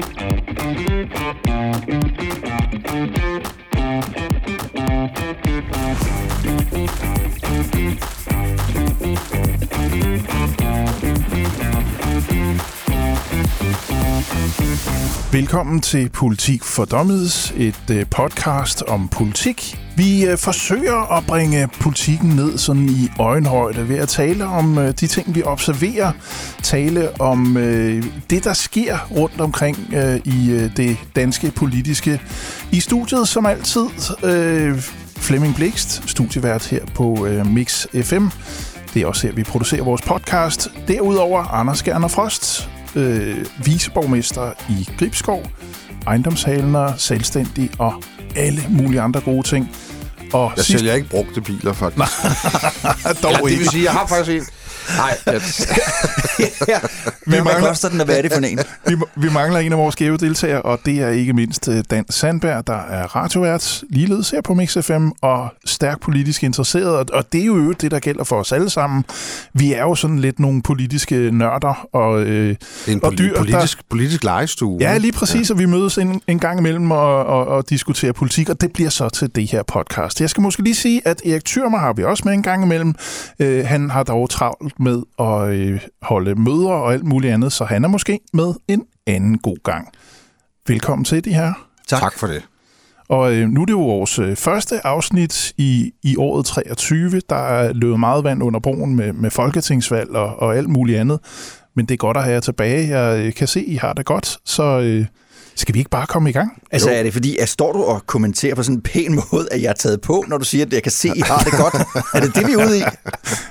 Thank you. Velkommen til Politik for Dummies, et øh, podcast om politik. Vi øh, forsøger at bringe politikken ned sådan i øjenhøjde ved at tale om øh, de ting, vi observerer. Tale om det, der sker rundt omkring i det danske politiske. I studiet som altid Flemming Blikst, studievært her på Mix FM. Det er også her, vi producerer vores podcast. Derudover Anders Gerner Frost, øh, viceborgmester i Gribskov, ejendomshalner, selvstændig og alle mulige andre gode ting. Og jeg sidst... sælger ikke brugte biler, faktisk. Dog ja, det vil sige, jeg har faktisk en. Nej, ja. vi Hvad mangler, koster den, og hvad er det for en? vi, vi mangler en af vores skæve deltagere, og det er ikke mindst øh, Dan Sandberg, der er radiovært, ligeledes her på Mix FM, og stærkt politisk interesseret. Og det er jo det, der gælder for os alle sammen. Vi er jo sådan lidt nogle politiske nørder og, øh, det er en og dyr. Politisk, der, politisk legestue. Ja, lige præcis, ja. og vi mødes en, en gang imellem og, og, og diskuterer politik, og det bliver så til det her podcast. Jeg skal måske lige sige, at Erik Thürmer har vi også med en gang imellem. Øh, han har dog travlt med at øh, holde møder og alt muligt andet, så han er måske med en anden god gang. Velkommen til de her. Tak. tak for det. Og øh, nu er det jo vores øh, første afsnit i, i året 23. Der er løbet meget vand under broen med, med folketingsvalg og, og alt muligt andet. Men det er godt at have jer tilbage. Jeg øh, kan se, I har det godt, så øh, skal vi ikke bare komme i gang? Altså jo. er det fordi, at står du og kommenterer på sådan en pæn måde, at jeg er taget på, når du siger, at jeg kan se, at I har det godt? er det det, vi er ude i?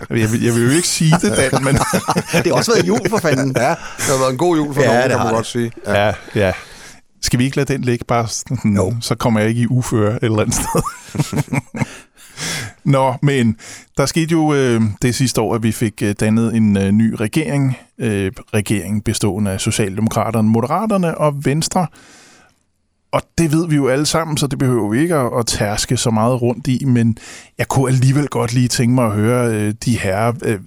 Jeg vil, jeg vil jo ikke sige det, Dan, men... det har også været jul for fanden. Ja, det har været en god jul for ja, nogen, det kan man godt sige. Ja. ja, ja. Skal vi ikke lade den ligge bare sådan, jo. så kommer jeg ikke i uføre et eller andet sted. Nå, men der skete jo øh, det sidste år, at vi fik øh, dannet en øh, ny regering. Øh, regering bestående af Socialdemokraterne, Moderaterne og Venstre. Og det ved vi jo alle sammen, så det behøver vi ikke at, at tærske så meget rundt i, men jeg kunne alligevel godt lige tænke mig at høre øh, de her... Øh,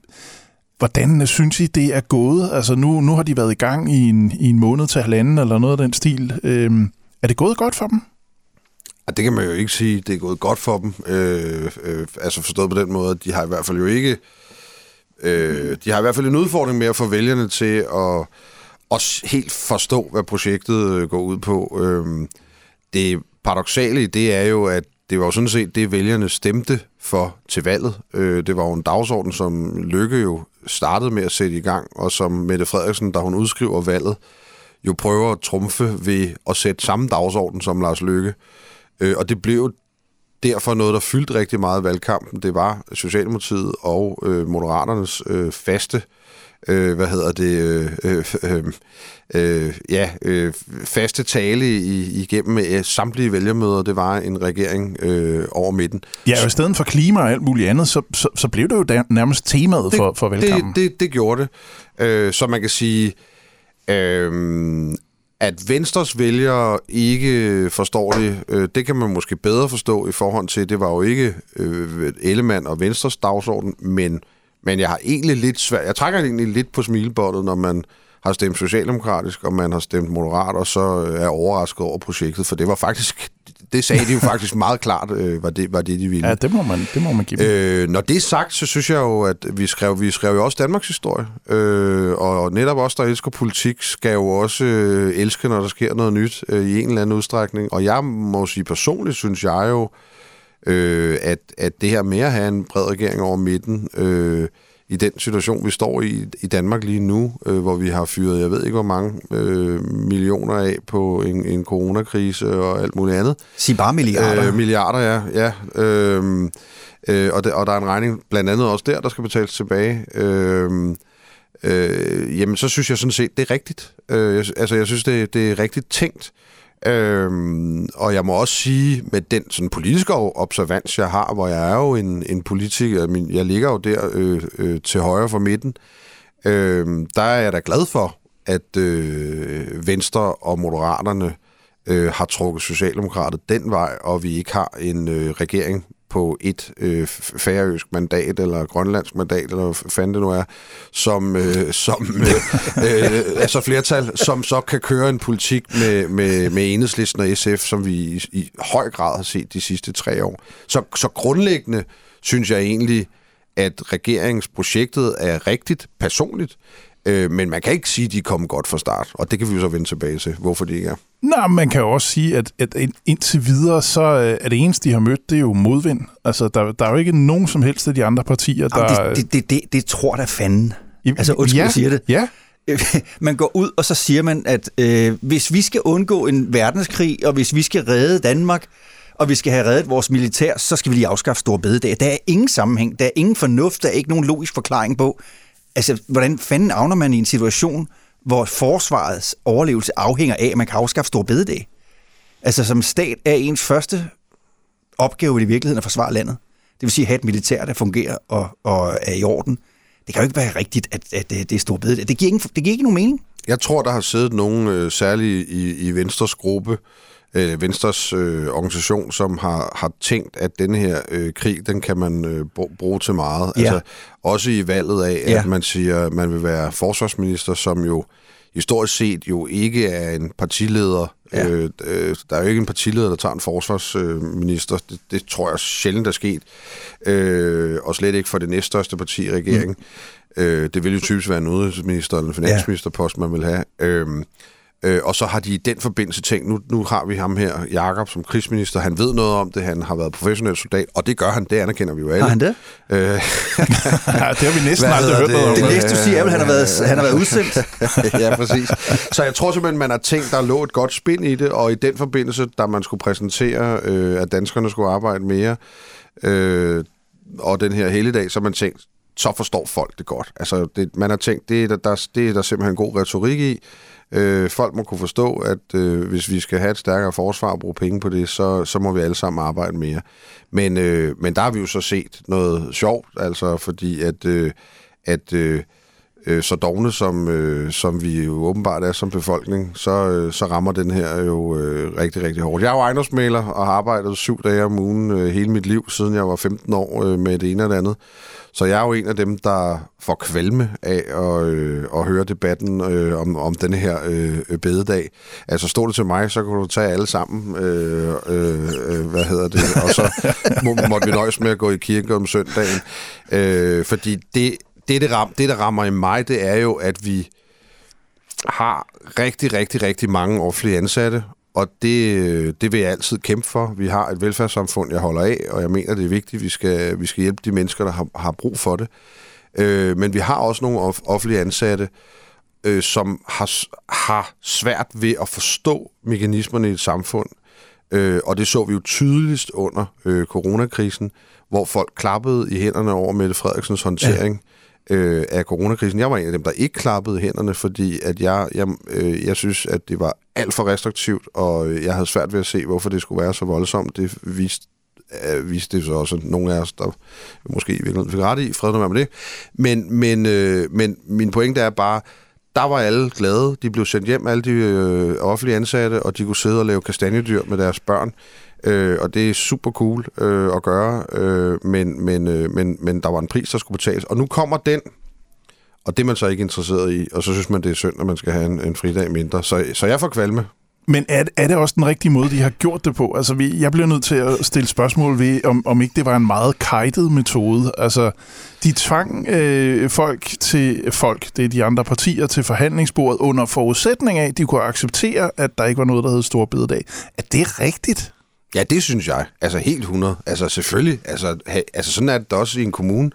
hvordan øh, synes I, det er gået? Altså nu, nu har de været i gang i en, i en måned til halvanden eller noget af den stil. Øh, er det gået godt for dem? Det kan man jo ikke sige, det er gået godt for dem. Øh, øh, altså forstået på den måde, at de har i hvert fald jo ikke... Øh, de har i hvert fald en udfordring med at få vælgerne til at, at helt forstå, hvad projektet øh, går ud på. Øh, det paradoxale det er jo, at det var jo sådan set det, vælgerne stemte for til valget. Øh, det var jo en dagsorden, som Lykke jo startede med at sætte i gang, og som Mette Frederiksen, da hun udskriver valget, jo prøver at trumfe ved at sætte samme dagsorden som Lars Lykke. Øh, og det blev derfor noget, der fyldte rigtig meget i valgkampen. Det var Socialdemokratiet og øh, Moderaternes øh, faste øh, hvad hedder det, øh, øh, øh, ja, øh, faste tale i, igennem øh, samtlige vælgermøder, det var en regering øh, over midten. Ja, og i stedet for klima og alt muligt andet, så, så, så blev det jo der, nærmest temaet det, for, for valgkampen. Det, det, det gjorde det. Øh, så man kan sige, øh, at Venstres vælgere ikke forstår det, øh, det kan man måske bedre forstå i forhold til, det var jo ikke øh, Ellemann og Venstres dagsorden, men, men jeg har egentlig lidt svært, jeg trækker egentlig lidt på smilebåndet, når man har stemt socialdemokratisk, og man har stemt moderat, og så er overrasket over projektet, for det var faktisk, det sagde de jo faktisk meget klart, øh, var, det, var det, de ville. Ja, det må man, det må man give øh, Når det er sagt, så synes jeg jo, at vi skrev, vi skrev jo også Danmarks historie, øh, og netop os, der elsker politik, skal jo også øh, elske, når der sker noget nyt øh, i en eller anden udstrækning, og jeg må sige personligt, synes jeg jo, øh, at, at det her med at have en bred regering over midten, øh, i den situation, vi står i i Danmark lige nu, øh, hvor vi har fyret, jeg ved ikke hvor mange øh, millioner af på en, en coronakrise og alt muligt andet. Sig bare milliarder. Øh, milliarder, ja. ja øh, øh, og, det, og der er en regning blandt andet også der, der skal betales tilbage. Øh, øh, jamen, så synes jeg sådan set, det er rigtigt. Øh, jeg, altså, jeg synes, det, det er rigtigt tænkt. Øhm, og jeg må også sige, med den sådan politiske observans, jeg har, hvor jeg er jo en, en politiker, jeg ligger jo der øh, øh, til højre for midten, øh, der er jeg da glad for, at øh, Venstre og Moderaterne øh, har trukket Socialdemokrater den vej, og vi ikke har en øh, regering på et øh, færøsk mandat, eller grønlandsk mandat, eller hvad fanden det nu er, som, øh, som øh, øh, altså flertal, som så kan køre en politik med, med, med enhedslisten og SF, som vi i, i høj grad har set de sidste tre år. Så, så grundlæggende synes jeg egentlig, at regeringsprojektet er rigtigt personligt, øh, men man kan ikke sige, at de er kommet godt fra start, og det kan vi jo så vende tilbage til, hvorfor de ikke er. Nej, man kan jo også sige, at, at indtil videre, så øh, er det eneste, de har mødt, det er jo modvind. Altså, der, der er jo ikke nogen som helst af de andre partier, der... Jamen, det, det, det, det, tror der fanden. Altså, undskyld, ja, jeg siger det. Ja. Man går ud, og så siger man, at øh, hvis vi skal undgå en verdenskrig, og hvis vi skal redde Danmark, og vi skal have reddet vores militær, så skal vi lige afskaffe store bededag. Der er ingen sammenhæng, der er ingen fornuft, der er ikke nogen logisk forklaring på. Altså, hvordan fanden avner man i en situation, hvor forsvarets overlevelse afhænger af, at man kan afskaffe stor bededag? Altså, som stat er ens første opgave i virkeligheden at forsvare landet. Det vil sige at have et militær, der fungerer og, og er i orden. Det kan jo ikke være rigtigt, at, at det er stor bededag. Det giver, ikke, det giver ikke nogen mening. Jeg tror, der har siddet nogen, øh, særligt i, i Venstres gruppe, øh, Venstres øh, organisation, som har, har tænkt, at den her øh, krig, den kan man øh, bruge til meget. Ja. Altså, også i valget af, ja. at man siger, at man vil være forsvarsminister, som jo historisk set jo ikke er en partileder. Ja. Øh, øh, der er jo ikke en partileder, der tager en forsvarsminister. Det, det tror jeg sjældent er sket. Øh, og slet ikke for det næststørste parti i regeringen. Mm. Øh, det vil jo typisk være en udenrigsminister eller en finansministerpost, ja. man vil have. Øh, Øh, og så har de i den forbindelse tænkt, nu, nu har vi ham her, Jakob som krigsminister, han ved noget om det, han har været professionel soldat, og det gør han, det anerkender vi jo alle. Har han det? Øh, ja, det har vi næsten aldrig hørt noget om. Det næste, du siger, er at han har været, han har været udsendt. ja, præcis. Så jeg tror simpelthen, man har tænkt, der lå et godt spind i det, og i den forbindelse, da man skulle præsentere, øh, at danskerne skulle arbejde mere, øh, og den her hele dag, så man tænkt, så forstår folk det godt. Altså, det, man har tænkt, det er der, der, det er der simpelthen god retorik i, Øh, folk må kunne forstå, at øh, hvis vi skal have et stærkere forsvar og bruge penge på det, så, så må vi alle sammen arbejde mere. Men, øh, men der har vi jo så set noget sjovt, altså fordi at, øh, at øh, øh, så dogne, som, øh, som vi jo åbenbart er som befolkning, så, øh, så rammer den her jo øh, rigtig, rigtig hårdt. Jeg er jo ejendomsmaler og har arbejdet syv dage om ugen øh, hele mit liv, siden jeg var 15 år øh, med det ene og det andet. Så jeg er jo en af dem, der får kvalme af at, øh, at høre debatten øh, om, om den her øh, bededag. Altså stod det til mig, så kunne du tage alle sammen, øh, øh, øh hvad hedder det, og så må, måtte vi nøjes med at gå i kirke om søndagen. Øh, fordi det, det, det, ram, det, der rammer i mig, det er jo, at vi har rigtig, rigtig, rigtig mange offentlige ansatte, og det, det vil jeg altid kæmpe for. Vi har et velfærdssamfund, jeg holder af, og jeg mener, det er vigtigt, vi skal, vi skal hjælpe de mennesker, der har, har brug for det. Øh, men vi har også nogle off- offentlige ansatte, øh, som har, har svært ved at forstå mekanismerne i et samfund. Øh, og det så vi jo tydeligst under øh, coronakrisen, hvor folk klappede i hænderne over Mette Frederiksens håndtering. Ja øh, af coronakrisen. Jeg var en af dem, der ikke klappede hænderne, fordi at jeg, jeg, øh, jeg synes, at det var alt for restriktivt, og jeg havde svært ved at se, hvorfor det skulle være så voldsomt. Det viste øh, viste det så også nogle af os, der måske i virkeligheden fik ret i, fred med det. Men, men, øh, men min pointe er bare, der var alle glade. De blev sendt hjem, alle de øh, offentlige ansatte, og de kunne sidde og lave kastanjedyr med deres børn. Øh, og det er super cool øh, at gøre, øh, men, men, øh, men, men der var en pris, der skulle betales. Og nu kommer den, og det er man så ikke interesseret i, og så synes man, det er synd, at man skal have en, en fridag mindre. Så, så jeg får kvalme. Men er, er det også den rigtige måde, de har gjort det på? Altså, vi, jeg bliver nødt til at stille spørgsmål ved, om, om ikke det var en meget kajtet metode. Altså, de tvang øh, folk til folk, det er de andre partier, til forhandlingsbordet under forudsætning af, at de kunne acceptere, at der ikke var noget, der hed Storbededag. Er det rigtigt? Ja, det synes jeg. Altså helt 100. Altså selvfølgelig. Altså, ha, altså sådan er det også i en kommune.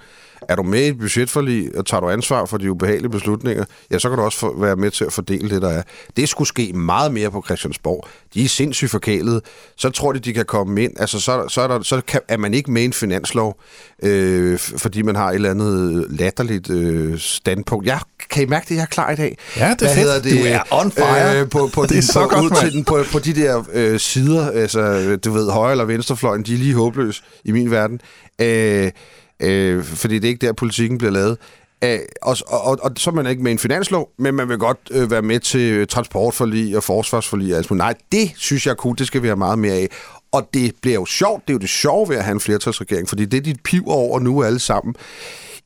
Er du med i et budgetforlig, og tager du ansvar for de ubehagelige beslutninger, ja, så kan du også for, være med til at fordele det, der er. Det skulle ske meget mere på Christiansborg. De er sindssygt forkælede. Så tror de, de kan komme ind. Altså, så, så, er, der, så kan, er man ikke med i en finanslov, øh, fordi man har et eller andet latterligt øh, standpunkt. Jeg kan I mærke det? Jeg er klar i dag. Ja, det er fedt. Det? Du er on fire. Øh, på, på, det er så på, godt, ud til den, på, på de der øh, sider, altså, du ved, højre eller venstrefløjen, de er lige håbløse i min verden. Øh, øh, fordi det er ikke der, politikken bliver lavet. Æh, og, og, og, og så er man ikke med en finanslov, men man vil godt øh, være med til øh, transportforlig og forsvarsforlig. Altså, nej, det synes jeg er cool, det skal vi have meget mere af. Og det bliver jo sjovt, det er jo det sjove ved at have en flertalsregering, fordi det er dit piver over nu alle sammen.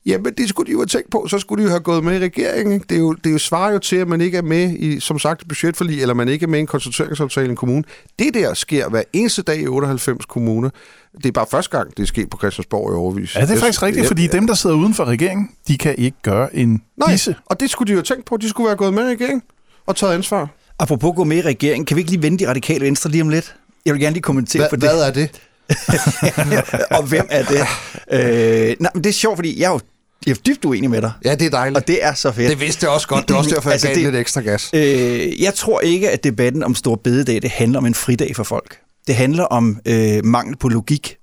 Jamen, det skulle de jo have tænkt på. Så skulle de jo have gået med i regeringen. Ikke? Det, er jo, det er jo svarer jo til, at man ikke er med i, som sagt, budgetforlig, eller man ikke er med i en konsulteringsaftale i en kommune. Det der sker hver eneste dag i 98 kommuner. Det er bare første gang, det er sket på Christiansborg i overvis. Ja, det er faktisk rigtigt, fordi dem, der sidder uden for regeringen, de kan ikke gøre en Nej, disse. og det skulle de jo have tænkt på. De skulle være gået med i regeringen og taget ansvar. Apropos gå med i regeringen, kan vi ikke lige vende de radikale venstre lige om lidt? Jeg vil gerne lige kommentere Hva, på det. hvad er det? og hvem er det? Øh, nej, men det er sjovt, fordi jeg er jo jeg er dybt uenig med dig. Ja, det er dejligt. Og det er så fedt. Det vidste jeg også godt. Det er også derfor, jeg Altså, gav det- lidt ekstra gas. Øh, jeg tror ikke, at debatten om Stor Bededag, det handler om en fridag for folk. Det handler om øh, mangel på logik.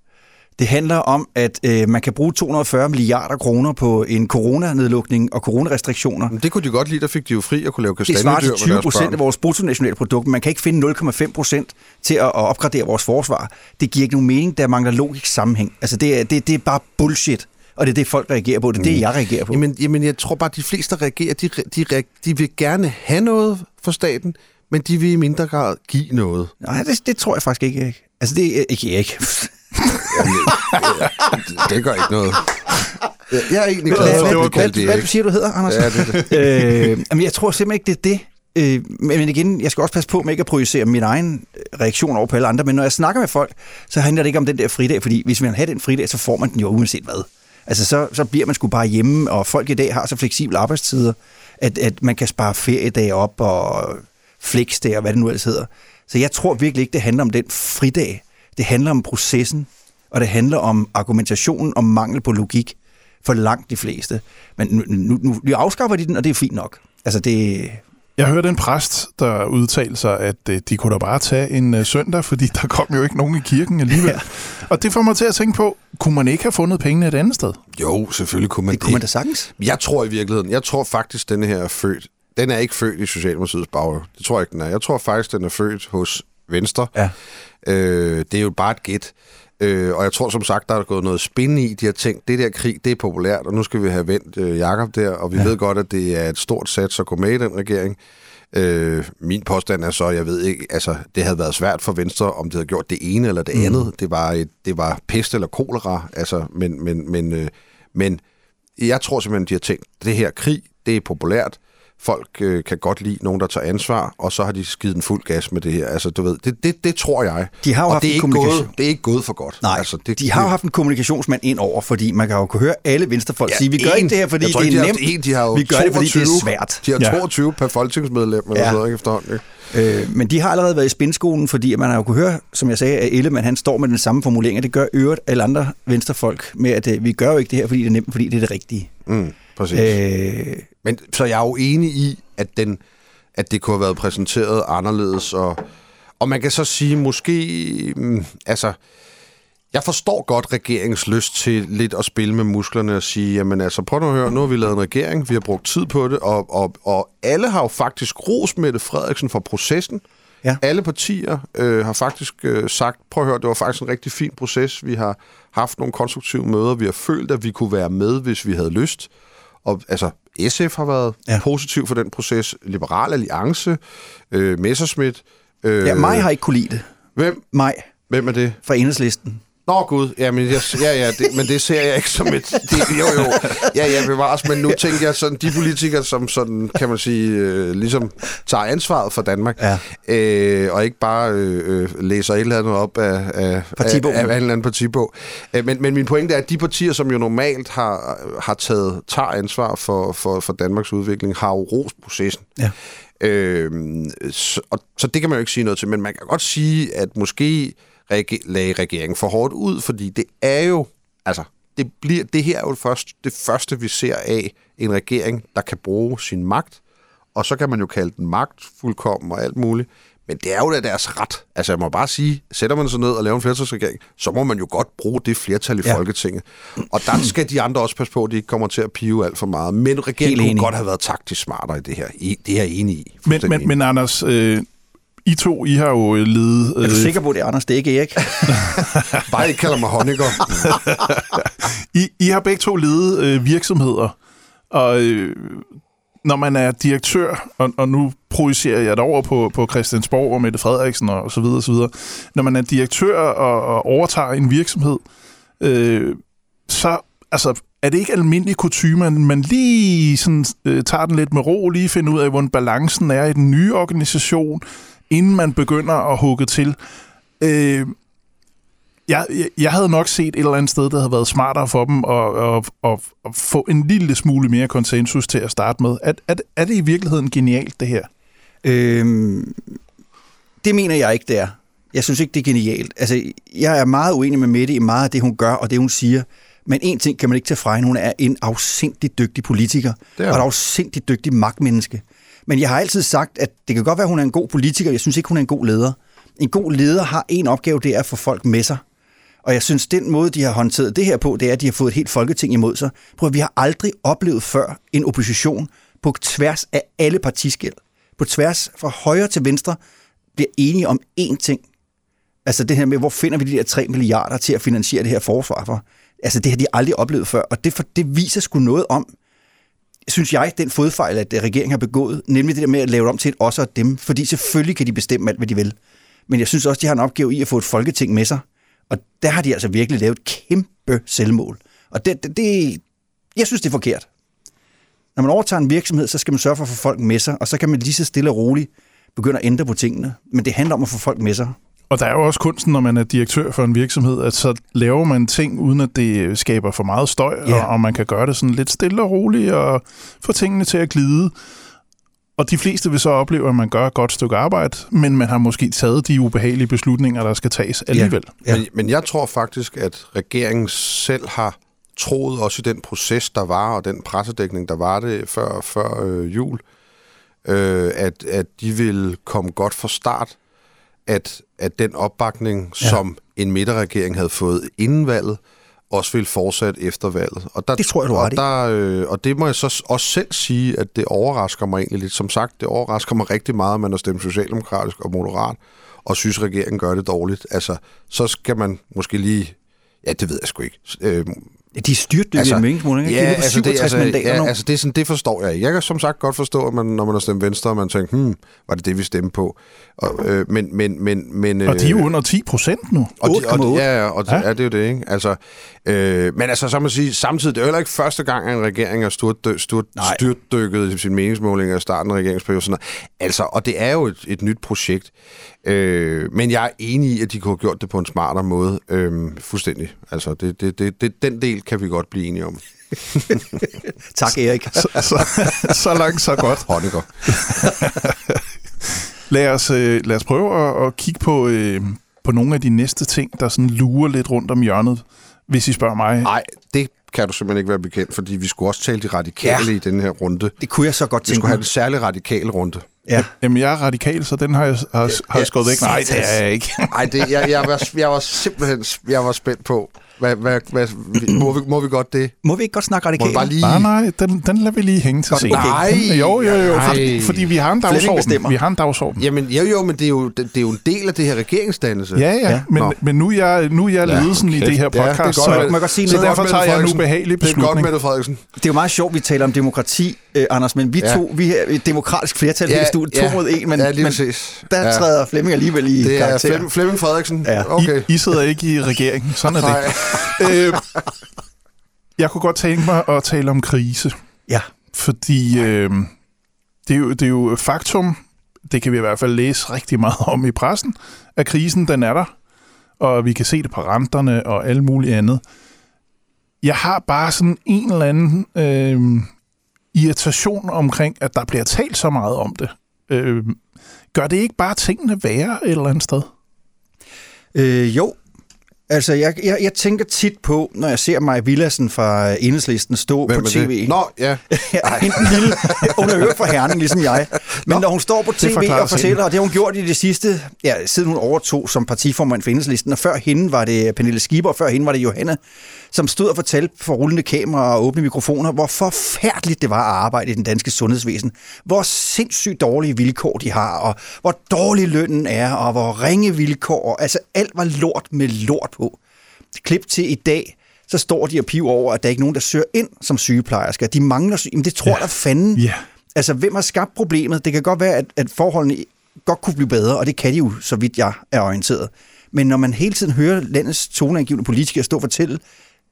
Det handler om, at øh, man kan bruge 240 milliarder kroner på en coronanedlukning og coronarestriktioner. Men det kunne de godt lide, der fik de jo fri at kunne lave Det svarer kastanjedyr til med 20 deres procent af børn. vores bruttonationalprodukt. Man kan ikke finde 0,5 procent til at, at opgradere vores forsvar. Det giver ikke nogen mening, der mangler logisk sammenhæng. Altså, det er, det, det er bare bullshit. Og det er det, folk reagerer på. Det er det, jeg reagerer på. Jamen, jamen, jeg tror bare, at de fleste der reagerer, de, de, de vil gerne have noget fra staten, men de vil i mindre grad give noget. Nej, det, det tror jeg faktisk ikke. Erik. Altså, det er ikke ikke. Det gør ikke noget. Jeg- Jeg er egentlig glad Hvad- for, det at du kaldte det, Hvad siger, du hedder, Anders? Ja, det det. øh, jamen, jeg tror simpelthen ikke, det er det. Øh, men men igen, jeg skal også passe på med ikke at projicere min egen øh, reaktion over på alle andre, men når jeg snakker med folk, så handler det ikke om den der fridag, fordi hvis man har den fridag, så får man den jo uanset hvad. Altså, så, så bliver man sgu bare hjemme, og folk i dag har så fleksible arbejdstider, at, at man kan spare feriedage op og flexdage og hvad det nu ellers hedder. Så jeg tror virkelig ikke, det handler om den fridag. Det handler om processen, og det handler om argumentationen om mangel på logik for langt de fleste. Men nu, nu, nu, nu afskaffer de den, og det er fint nok. Altså det... Jeg hørte en præst, der udtalte sig, at øh, de kunne da bare tage en øh, søndag, fordi der kom jo ikke nogen i kirken alligevel. Ja. Og det får mig til at tænke på, kunne man ikke have fundet pengene et andet sted? Jo, selvfølgelig kunne man Det kunne man da sagtens. Jeg tror i virkeligheden, jeg tror faktisk, denne her er født. Den er ikke født i Socialdemokratiets baghave. Det tror jeg ikke, den er. Jeg tror faktisk, den er født hos Venstre. Ja. Øh, det er jo bare et gæt. Øh, og jeg tror som sagt, der er gået noget spændende i. De har tænkt, det der krig, det er populært, og nu skal vi have vendt øh, Jakob der, og vi ja. ved godt, at det er et stort sats at gå med i den regering. Øh, min påstand er så, jeg ved ikke, altså det havde været svært for Venstre, om det havde gjort det ene eller det mm. andet. Det var, et, det var pest eller kolera, altså, men, men, men, øh, men jeg tror simpelthen, de har tænkt, det her krig, det er populært. Folk øh, kan godt lide nogen, der tager ansvar, og så har de skidt en fuld gas med det her. Altså, du ved, det, det, det tror jeg. De har jo og haft det er, en kommunikation. gået, det er ikke gået for godt. Nej, altså, det, de har jo haft en kommunikationsmand ind over, fordi man kan jo kunne høre alle venstrefolk Ja, sige, vi gør en. ikke det her, fordi tror det er de nemt. en, de har jo vi gør det, fordi det 22. er svært. De har Ja. 22 per folketingsmedlem, eller Ja. ja. sådan noget, ikke, efterhånden. Ikke? Øh, men de har allerede været i spindskolen, fordi man har jo kunne høre, som jeg sagde, at Ellemann han står med den samme formulering, og det gør øvrigt alle andre venstrefolk med, at øh, vi gør jo ikke det her, fordi det er nemt, fordi det er det rigtige. Mm, præcis. Øh. Men så jeg er jo enig i, at, den, at det kunne have været præsenteret anderledes, og, og man kan så sige, måske, mm, altså, jeg forstår godt regeringens lyst til lidt at spille med musklerne og sige, jamen altså, prøv nu at høre, nu har vi lavet en regering, vi har brugt tid på det, og, og, og alle har jo faktisk ros Mette Frederiksen for processen. Ja. Alle partier øh, har faktisk øh, sagt, prøv at høre, det var faktisk en rigtig fin proces. Vi har haft nogle konstruktive møder, vi har følt, at vi kunne være med, hvis vi havde lyst. Og altså, SF har været Ja. positiv for den proces. Liberal Alliance, øh, Messerschmidt. Øh, ja, mig har ikke kunne lide det. Hvem, Mig hvem er det? fra enhedslisten. Nå gud, ja, men, jeg, ja, ja, det, men det ser jeg ikke som et... Det, jo, jo, ja, ja, bevares, men nu tænker jeg sådan, de politikere, som sådan, kan man sige, øh, ligesom tager ansvaret for Danmark, Ja. øh, og ikke bare øh, øh, læser et eller andet op af, af, af, Partibogen. af, af en eller anden partibog. Øh, men, men min pointe er, at de partier, som jo normalt har, har taget, tager ansvar for, for, for Danmarks udvikling, har jo rost processen. Ja. Øh, så, og, så det kan man jo ikke sige noget til, men man kan godt sige, at måske lagde regeringen for hårdt ud, fordi det er jo, altså, det, bliver, det her er jo først, det første, vi ser af en regering, der kan bruge sin magt, og så kan man jo kalde den magtfuldkommen og alt muligt, men det er jo da deres ret. Altså jeg må bare sige, sætter man sig ned og laver en flertalsregering, så må man jo godt bruge det flertal i Ja. Folketinget. Og der skal de andre også passe på, at de ikke kommer til at pive alt for meget. Men regeringen kunne godt have været taktisk smartere i det her. I, det er jeg enig i. Men, men, men Anders, øh, I to, I har jo ledet... Er du sikker på, det er Anders? Det er ikke Erik. Bare ikke kalder mig Honecker. I, I har begge to ledet øh, virksomheder, og øh, når man er direktør, og, og nu projicerer jeg det over på, på Christiansborg og Mette Frederiksen og så videre, så videre. Når man er direktør og, og overtager en virksomhed, øh, så altså, er det ikke almindelig kutume, at man lige sådan, øh, tager den lidt med ro, lige finder ud af, hvordan balancen er i den nye organisation, inden man begynder at hugge til. Øh, jeg, jeg, havde nok set et eller andet sted, der havde været smartere for dem at, at, at, at få en lille smule mere konsensus til at starte med. Er, er, er det i virkeligheden genialt, det her? Øhm, det mener jeg ikke, det er. Jeg synes ikke, det er genialt. Altså, jeg er meget uenig med Mette i meget af det, hun gør og det, hun siger. Men en ting kan man ikke tage fra hende. Hun er en afsindig dygtig politiker er og en afsindig dygtig magtmenneske. Men jeg har altid sagt, at det kan godt være, at hun er en god politiker. Jeg synes ikke, hun er en god leder. En god leder har en opgave, det er at få folk med sig. Og jeg synes, den måde, de har håndteret det her på, det er, at de har fået et helt folketing imod sig. Prøv at vi har aldrig oplevet før en opposition på tværs af alle partiskæld. På tværs fra højre til venstre bliver enige om én ting. Altså det her med, hvor finder vi de der 3 milliarder til at finansiere det her forsvar for? Altså det har de aldrig oplevet før, og det, for, det viser sgu noget om, synes jeg, den fodfejl, at øh, regeringen har begået, nemlig det der med at lave det om til et os og dem, fordi selvfølgelig kan de bestemme alt, hvad de vil. Men jeg synes også, de har en opgave i at få et folketing med sig, og der har de altså virkelig lavet et kæmpe selvmål. Og det, det, det jeg synes, det er forkert. Når man overtager en virksomhed, så skal man sørge for at få folk med sig, og så kan man lige så stille og roligt begynde at ændre på tingene. Men det handler om at få folk med sig. Og der er jo også kunsten, når man er direktør for en virksomhed, at så laver man ting, uden at det skaber for meget støj, Ja. og, og man kan gøre det sådan lidt stille og roligt, og få tingene til at glide. Og de fleste vil så opleve, at man gør et godt stykke arbejde, men man har måske taget de ubehagelige beslutninger, der skal tages alligevel. Ja. Men, men jeg tror faktisk, at regeringen selv har troet også i den proces, der var, og den pressedækning, der var det før, før øh, jul, øh, at, at de ville komme godt fra start, at, at den opbakning, Ja. som en midterregering havde fået inden valget, også vil fortsætte efter valget. Og der, Det tror jeg, du har og, der, øh, og det må jeg så også selv sige, at det overrasker mig egentlig lidt. Som sagt, det overrasker mig rigtig meget, at man har stemt socialdemokratisk og moderat, og synes, at regeringen gør det dårligt. Altså, så skal man måske lige... Ja, det ved jeg sgu ikke. Øh, De er styrtdykket altså, i meningsmåling. Ja, altså det, altså, mandater ja, nu. altså det, er sådan, det forstår jeg ikke. Jeg kan som sagt godt forstå, at man, når man har stemt venstre, og man tænker, hmm, var det det, vi stemte på? Og, øh, men, men, men, men, Og de er jo øh, under 10 procent nu. og de, og de, 8,8. ja, ja, og Ja. ja. ja, det er jo det, ikke? Altså, øh, men altså, så man sige, samtidig, det er jo heller ikke første gang, at en regering har Nej. styrtdykket i sin meningsmåling af starten af regeringsperioden. Altså, og det er jo et, et nyt projekt. Øh, men jeg er enig i, at de kunne have gjort det på en smartere måde. Øh, fuldstændig. Altså, det, det, det, det, den del kan vi godt blive enige om. Tak, Erik. Så, så, så langt, så godt. Honecker. Lad os, øh, lad os prøve at, at kigge på, øh, på nogle af de næste ting, der sådan lurer lidt rundt om hjørnet, hvis I spørger mig. Nej, det kan du simpelthen ikke være bekendt, fordi vi skulle også tale de radikale Ja. i den her runde. Det kunne jeg så godt Vi tænke skulle have en særlig radikal runde. Ja. Jamen, jeg er radikal, så den har jeg, har, har jeg skåret væk. Nej, det er jeg ikke. Nej, det, jeg, jeg, var, jeg var simpelthen jeg var spændt på, hvad, hvad, hvad, må, vi, må vi godt det? Må vi ikke godt snakke radikalt? bare lige... Nej, nej, den, den lader vi lige hænge til senere. okay. Jo, jo, jo, Nej. fordi, fordi vi har en dagsorden. Vi har en dagsorden. Jamen, jo, jo, men det er jo, det, det er jo en del af det her regeringsdannelse. Ja, ja, Ja. ja. Men, Nå. men nu er jeg, nu er jeg Ja, ledelsen i okay. det her Ja, det er podcast, godt, så, jeg godt sige så noget? derfor tager jeg en ubehagelig Det er godt, beslutning. Mette Frederiksen. Det er jo meget sjovt, vi taler om demokrati, øh, Anders, men vi Ja. to, vi er et demokratisk flertal her i studiet, to mod en, men, ja, lige men der ja. træder Flemming alligevel i Det er karakter. Flemming, Frederiksen. Ja. Okay. I, I sidder ikke i regeringen. Sådan er Nej. det. Øh, jeg kunne godt tænke mig at tale om krise. Ja, Fordi øh, det, er jo, det er jo faktum, det kan vi i hvert fald læse rigtig meget om i pressen, at krisen den er der, og vi kan se det på renterne og alt muligt andet. Jeg har bare sådan en eller anden øh, irritation omkring, at der bliver talt så meget om det. Øh, gør det ikke bare tingene værre et eller andet sted? øh, jo. Altså, jeg, jeg, jeg tænker tit på, når jeg ser Maja Villadsen fra Enhedslisten stå Hvem på tv. det? Nå, ja. En lille, hun er fra Herning, ligesom jeg. Men Nå, når hun står på tv og fortæller, og det har hun gjort i det sidste, ja, siden hun overtog som partiformand for Enhedslisten, og før hende var det Pernille Schieber, og før hende var det Johanna, som stod og fortalte for rullende kamera og åbne mikrofoner, hvor forfærdeligt det var at arbejde i den danske sundhedsvæsen. Hvor sindssygt dårlige vilkår de har, og hvor dårlig lønnen er, og hvor ringe vilkår. Altså alt var lort med lort på. Klip til i dag, så står de og piver over, at der ikke er nogen, der søger ind som sygeplejersker. De mangler syge. Men det tror ja. der fanden. Ja. Altså, hvem har skabt problemet? Det kan godt være, at, at forholdene godt kunne blive bedre, og det kan de jo, så vidt jeg er orienteret. Men når man hele tiden hører landets toneangivende politikere stå og fortælle,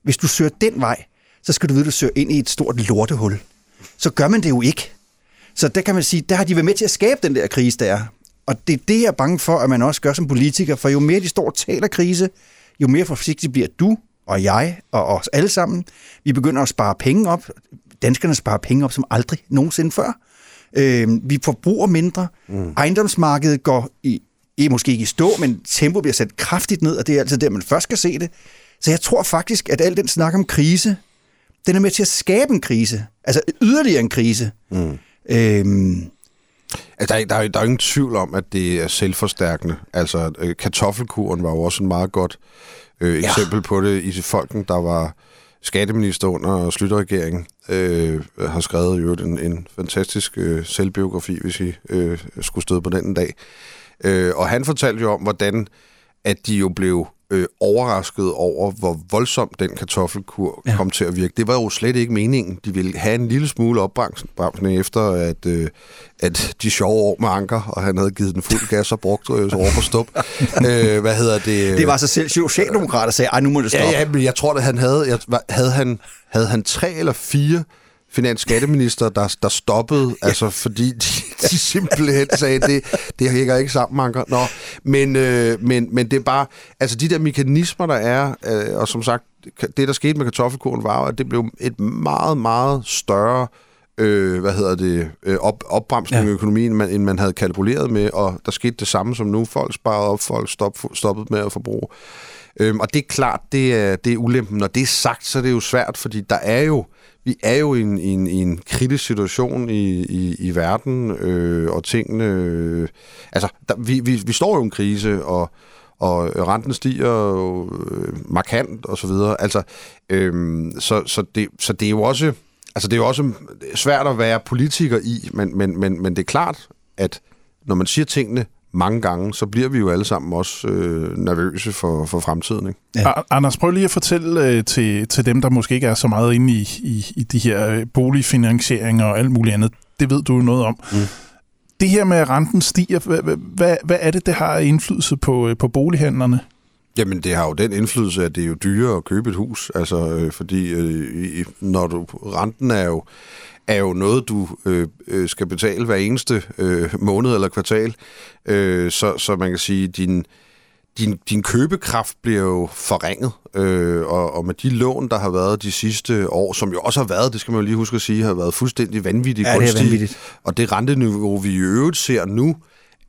hvis du søger den vej, så skal du vide, at du søger ind i et stort lortehul. Så gør man det jo ikke. Så der kan man sige, der har de været med til at skabe den der krise, der er. Og det er det, jeg er bange for, at man også gør som politiker, for jo mere de står og taler krise, jo mere forsigtig bliver du og jeg og os alle sammen. Vi begynder at spare penge op. Danskerne sparer penge op som aldrig nogensinde før. Øh, vi forbruger mindre. Mm. Ejendomsmarkedet går i, i, måske ikke i stå, men tempo bliver sat kraftigt ned, og det er altså der, man først skal se det. Så jeg tror faktisk, at al den snak om krise, den er med til at skabe en krise. Altså yderligere en krise. Mm. Øhm, der, er, der, er, der er ingen tvivl om, at det er selvforstærkende. Altså, øh, kartoffelkuren var jo også en meget godt øh, eksempel ja. på det i folken, der var skatteminister under Slytterregeringen, øh, har skrevet jo en, en fantastisk øh, selvbiografi, hvis I øh, skulle støde på den en dag. Øh, og han fortalte jo om, hvordan at de jo blev øh, overrasket over, hvor voldsomt den kartoffelkur ja. kom til at virke. Det var jo slet ikke meningen. De ville have en lille smule opbremsning efter, at, øh, at de sjove år med Anker, og han havde givet den fuld gas og brugt øh, over på stop. øh, hvad hedder det? Det var så selv socialdemokrater, der sagde, ej, nu må det stoppe. Ja, ja, men jeg tror, at han havde, jeg, havde, han, havde han tre eller fire finansskatteminister, der, der stoppede, ja. altså fordi de, de simpelthen sagde, det, det hænger ikke sammen, Anker. Nå, men, øh, men, men det er bare, altså de der mekanismer, der er, øh, og som sagt, det der skete med kartoffelkurven var at det blev et meget, meget større øh, hvad hedder det, øh, op, opbremsning ja. i økonomien, man, end man havde kalkuleret med, og der skete det samme som nu. Folk sparede op, folk stop, stoppede med at forbruge. Øhm, og det er klart, det er, det er ulempen. Når det er sagt, så er det jo svært, fordi der er jo vi er jo i en, i en, i en kritisk situation i, i, i verden, øh, og tingene... Øh, altså, der, vi, vi, vi står jo i en krise, og, og renten stiger jo øh, markant, og så videre. Altså, øh, så, så, det, så det er jo også... Altså, det er jo også svært at være politiker i, men, men, men, men det er klart, at når man siger tingene mange gange, så bliver vi jo alle sammen også øh, nervøse for, for fremtiden. Ikke? Ja. Anders, prøv lige at fortælle øh, til, til dem, der måske ikke er så meget inde i, i, i de her øh, boligfinansieringer og alt muligt andet. Det ved du noget om. Mm. Det her med, at renten stiger, hvad, hvad, hvad er det, det har indflydelse på, øh, på bolighandlerne? Jamen, det har jo den indflydelse, at det er jo dyrere at købe et hus. Altså, øh, fordi øh, når du, renten er jo er jo noget, du øh, øh, skal betale hver eneste øh, måned eller kvartal. Øh, så, så man kan sige, din din, din købekraft bliver jo forringet, øh, og, og med de lån, der har været de sidste år, som jo også har været, det skal man jo lige huske at sige, har været fuldstændig vanvittigt ja, det er vanvittigt. Og det renteniveau, vi i øvrigt ser nu,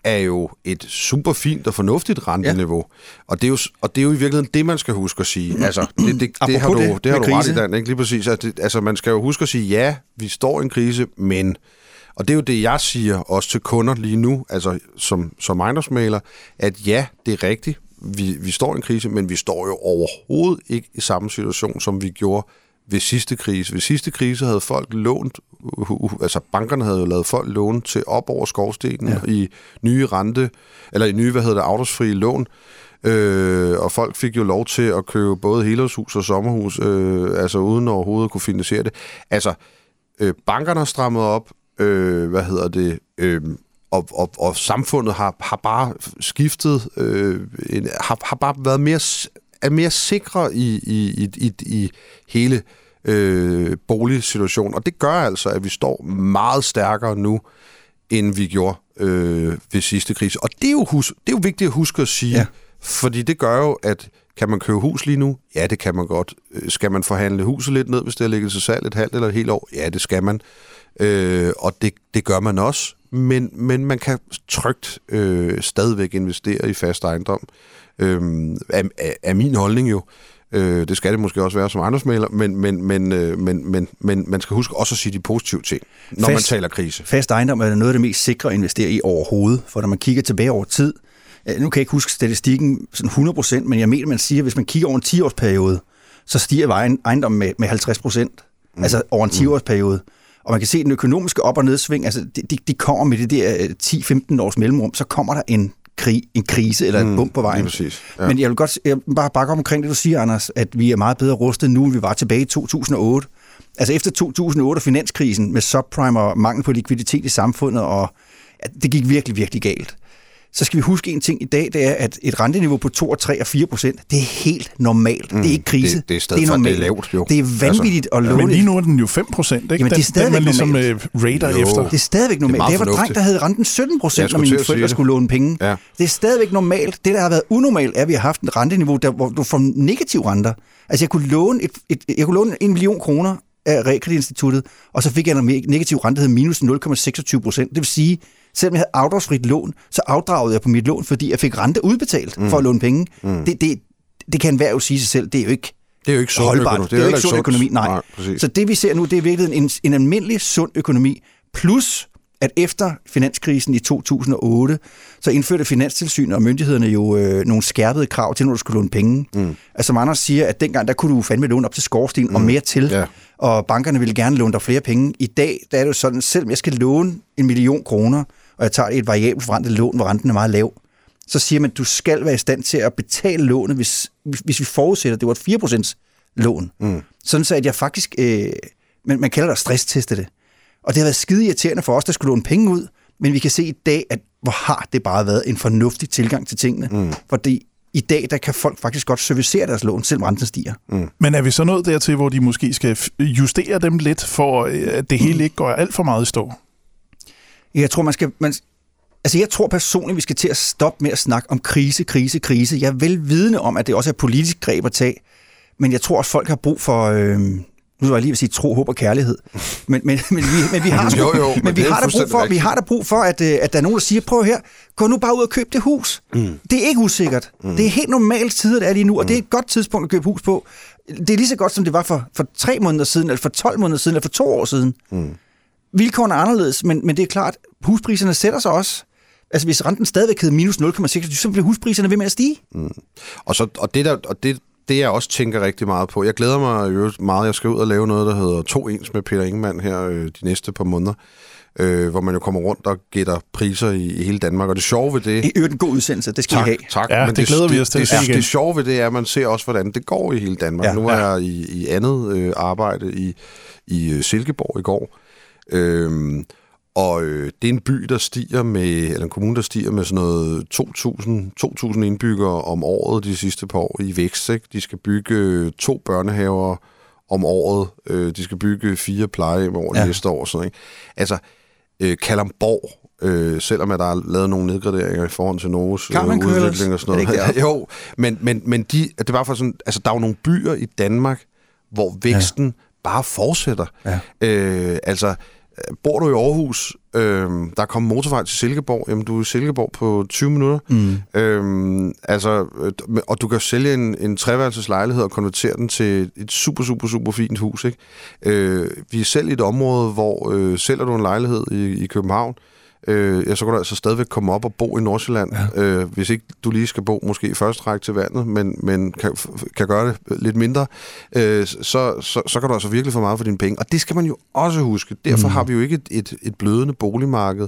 er jo et super fint og fornuftigt renteniveau. Ja. Og, det er jo, og det er jo i virkeligheden det, man skal huske at sige. Altså, det, det, det har du, det, det har du ret i, Dan, ikke? Lige præcis. Altså, det, altså, man skal jo huske at sige, ja, vi står i en krise, men... Og det er jo det, jeg siger også til kunder lige nu, altså som, som ejendomsmaler, at ja, det er rigtigt, vi, vi står i en krise, men vi står jo overhovedet ikke i samme situation, som vi gjorde ved sidste krise. Ved sidste krise havde folk lånt, altså bankerne havde jo lavet folk låne til op over skovstenen ja. i nye rente, eller i nye, hvad hedder det, autosfri lån. Øh, og folk fik jo lov til at købe både helårshus og sommerhus, øh, altså uden overhovedet at kunne finansiere det. Altså, øh, bankerne har strammet op, øh, hvad hedder det, øh, og, og, og samfundet har, har bare skiftet, øh, en, har, har bare været mere er mere sikre i, i, i, i, i hele øh, boligsituationen. Og det gør altså, at vi står meget stærkere nu, end vi gjorde øh, ved sidste krise. Og det er, jo hus, det er jo vigtigt at huske at sige, ja. fordi det gør jo, at kan man købe hus lige nu? Ja, det kan man godt. Øh, skal man forhandle huset lidt ned, hvis det er ligget til salg et halvt eller et helt år? Ja, det skal man. Øh, og det, det gør man også. Men, men man kan trygt øh, stadigvæk investere i fast ejendom øh, er, er min holdning jo. Øh, det skal det måske også være som ejendomsmaler, men, men, men, øh, men, men, men man skal huske også at sige de positive ting, når fast, man taler krise. Fast ejendom er noget af det mest sikre at investere i overhovedet, for når man kigger tilbage over tid, nu kan jeg ikke huske statistikken sådan 100%, men jeg mener, man siger, at hvis man kigger over en 10-årsperiode, så stiger ejendom med, med 50%, mm. altså over en 10-årsperiode. Og man kan se, den økonomiske op- og nedsving, altså de, de, de kommer med det der 10-15 års mellemrum, så kommer der en krig, en krise eller et mm, bump på vejen. Præcis, ja. Men jeg vil godt jeg vil bare bakke omkring det, du siger, Anders, at vi er meget bedre rustet nu, end vi var tilbage i 2008. Altså efter 2008 finanskrisen med subprime og mangel på likviditet i samfundet, og ja, det gik virkelig, virkelig galt så skal vi huske en ting i dag, det er, at et renteniveau på 2, 3 og 4 procent, det er helt normalt. Mm, det er ikke krise. Det, det er stadig det er, normalt. det er lavt, jo. Det er vanvittigt altså, at låne. Ja, men lige nu er den jo 5 procent, ikke? Jamen, det er stadigvæk den, den man ligesom uh, rater jo. efter. Det er stadigvæk normalt. Det, det var dreng, der havde renten 17 procent, når mine forældre skulle låne penge. Ja. Det er stadigvæk normalt. Det, der har været unormalt, er, at vi har haft et renteniveau, der, hvor du får negativ renter. Altså, jeg kunne låne, et, et, jeg kunne låne en million kroner af realkreditinstituttet, og så fik jeg en negativ rente, der hed minus 0,26 procent. Det vil sige, Selvom jeg havde afdragsfrit lån, så afdragede jeg på mit lån, fordi jeg fik rente udbetalt mm. for at låne penge. Mm. Det, det, det kan enhver jo sige sig selv, det er jo ikke det er jo ikke sund holdbart. økonomi. Det er, det er jo ikke sund økonomi, nej. nej så det vi ser nu, det er virkelig en, en almindelig sund økonomi, plus at efter finanskrisen i 2008, så indførte Finanstilsynet og myndighederne jo øh, nogle skærpede krav til, når du skulle låne penge. Mm. Altså som Anders siger, at dengang der kunne du fandme låne op til skorsten mm. og mere til, ja. og bankerne ville gerne låne dig flere penge. I dag der er det jo sådan, selvom jeg skal låne en million kroner, og jeg tager et variabelt forrentet lån, hvor renten er meget lav, så siger man, at du skal være i stand til at betale lånet, hvis, hvis vi forudsætter, at det var et 4% lån. Mm. Sådan så, at jeg faktisk, øh, man, man kalder det stressteste det. Og det har været skide irriterende for os, der skulle låne penge ud, men vi kan se i dag, at hvor har det bare været en fornuftig tilgang til tingene. Mm. Fordi i dag, der kan folk faktisk godt servicere deres lån, selvom renten stiger. Mm. Men er vi så nået dertil, hvor de måske skal justere dem lidt, for øh, at det hele ikke går alt for meget i stå? Jeg tror, man skal... Man, altså, jeg tror personligt, vi skal til at stoppe med at snakke om krise, krise, krise. Jeg er vel vidne om, at det også er politisk greb at tage, men jeg tror, at folk har brug for... Øh, nu var jeg lige vil sige tro, håb og kærlighed. Men, men, men, vi, men vi har, jo, jo, men, men vi har der brug for, vi har der brug for at, øh, at der er nogen, der siger, prøv her, gå nu bare ud og køb det hus. Mm. Det er ikke usikkert. Mm. Det er helt normalt tider, det er lige nu, og mm. det er et godt tidspunkt at købe hus på. Det er lige så godt, som det var for, for tre måneder siden, eller for 12 måneder siden, eller for to år siden. Mm vilkårene er anderledes, men, men det er klart, huspriserne sætter sig også. Altså hvis renten stadigvæk hedder minus 0,6, så bliver huspriserne ved med at stige. Mm. Og, så, og, det, der, og det, det jeg også tænker rigtig meget på, jeg glæder mig jo meget, jeg skal ud og lave noget, der hedder To Ens med Peter Ingemann her øh, de næste par måneder, øh, hvor man jo kommer rundt og gætter priser i, i hele Danmark. Og det sjove ved det... I øvrigt en god udsendelse, det skal tak, I have. Tak, ja, men det, det glæder vi os til det, det, det sjove ved det er, at man ser også, hvordan det går i hele Danmark. Ja, nu er ja. jeg i, i andet øh, arbejde i, i øh, Silkeborg i går, Øhm, og øh, det er en by, der stiger med, eller en kommune, der stiger med sådan noget 2.000, 2.000 indbyggere om året de sidste par år i vækst. Ikke? De skal bygge to børnehaver om året. Øh, de skal bygge fire plejehjem over ja. næste år. Sådan, ikke? Altså, øh, Kalamborg, øh, selvom at der er lavet nogle nedgraderinger i forhold til Novos øh, udvikling og sådan noget. Det jo, men, men, men de, det var for sådan, altså, der er jo nogle byer i Danmark, hvor væksten ja. bare fortsætter. Ja. Øh, altså, Bor du i Aarhus, øh, der er kommet motorvej til Silkeborg, jamen du er i Silkeborg på 20 minutter. Mm. Øh, altså, øh, og du kan sælge en, en treværelses lejlighed og konvertere den til et super, super, super fint hus. Ikke? Øh, vi er selv i et område, hvor øh, sælger du en lejlighed i, i København, øh, ja, så kan du altså stadigvæk komme op og bo i Nordsjælland, ja. øh, hvis ikke du lige skal bo måske i første række til vandet, men, men kan, kan gøre det lidt mindre, øh, så, så, så kan du altså virkelig få meget for dine penge. Og det skal man jo også huske. Derfor mm. har vi jo ikke et, et, et blødende boligmarked.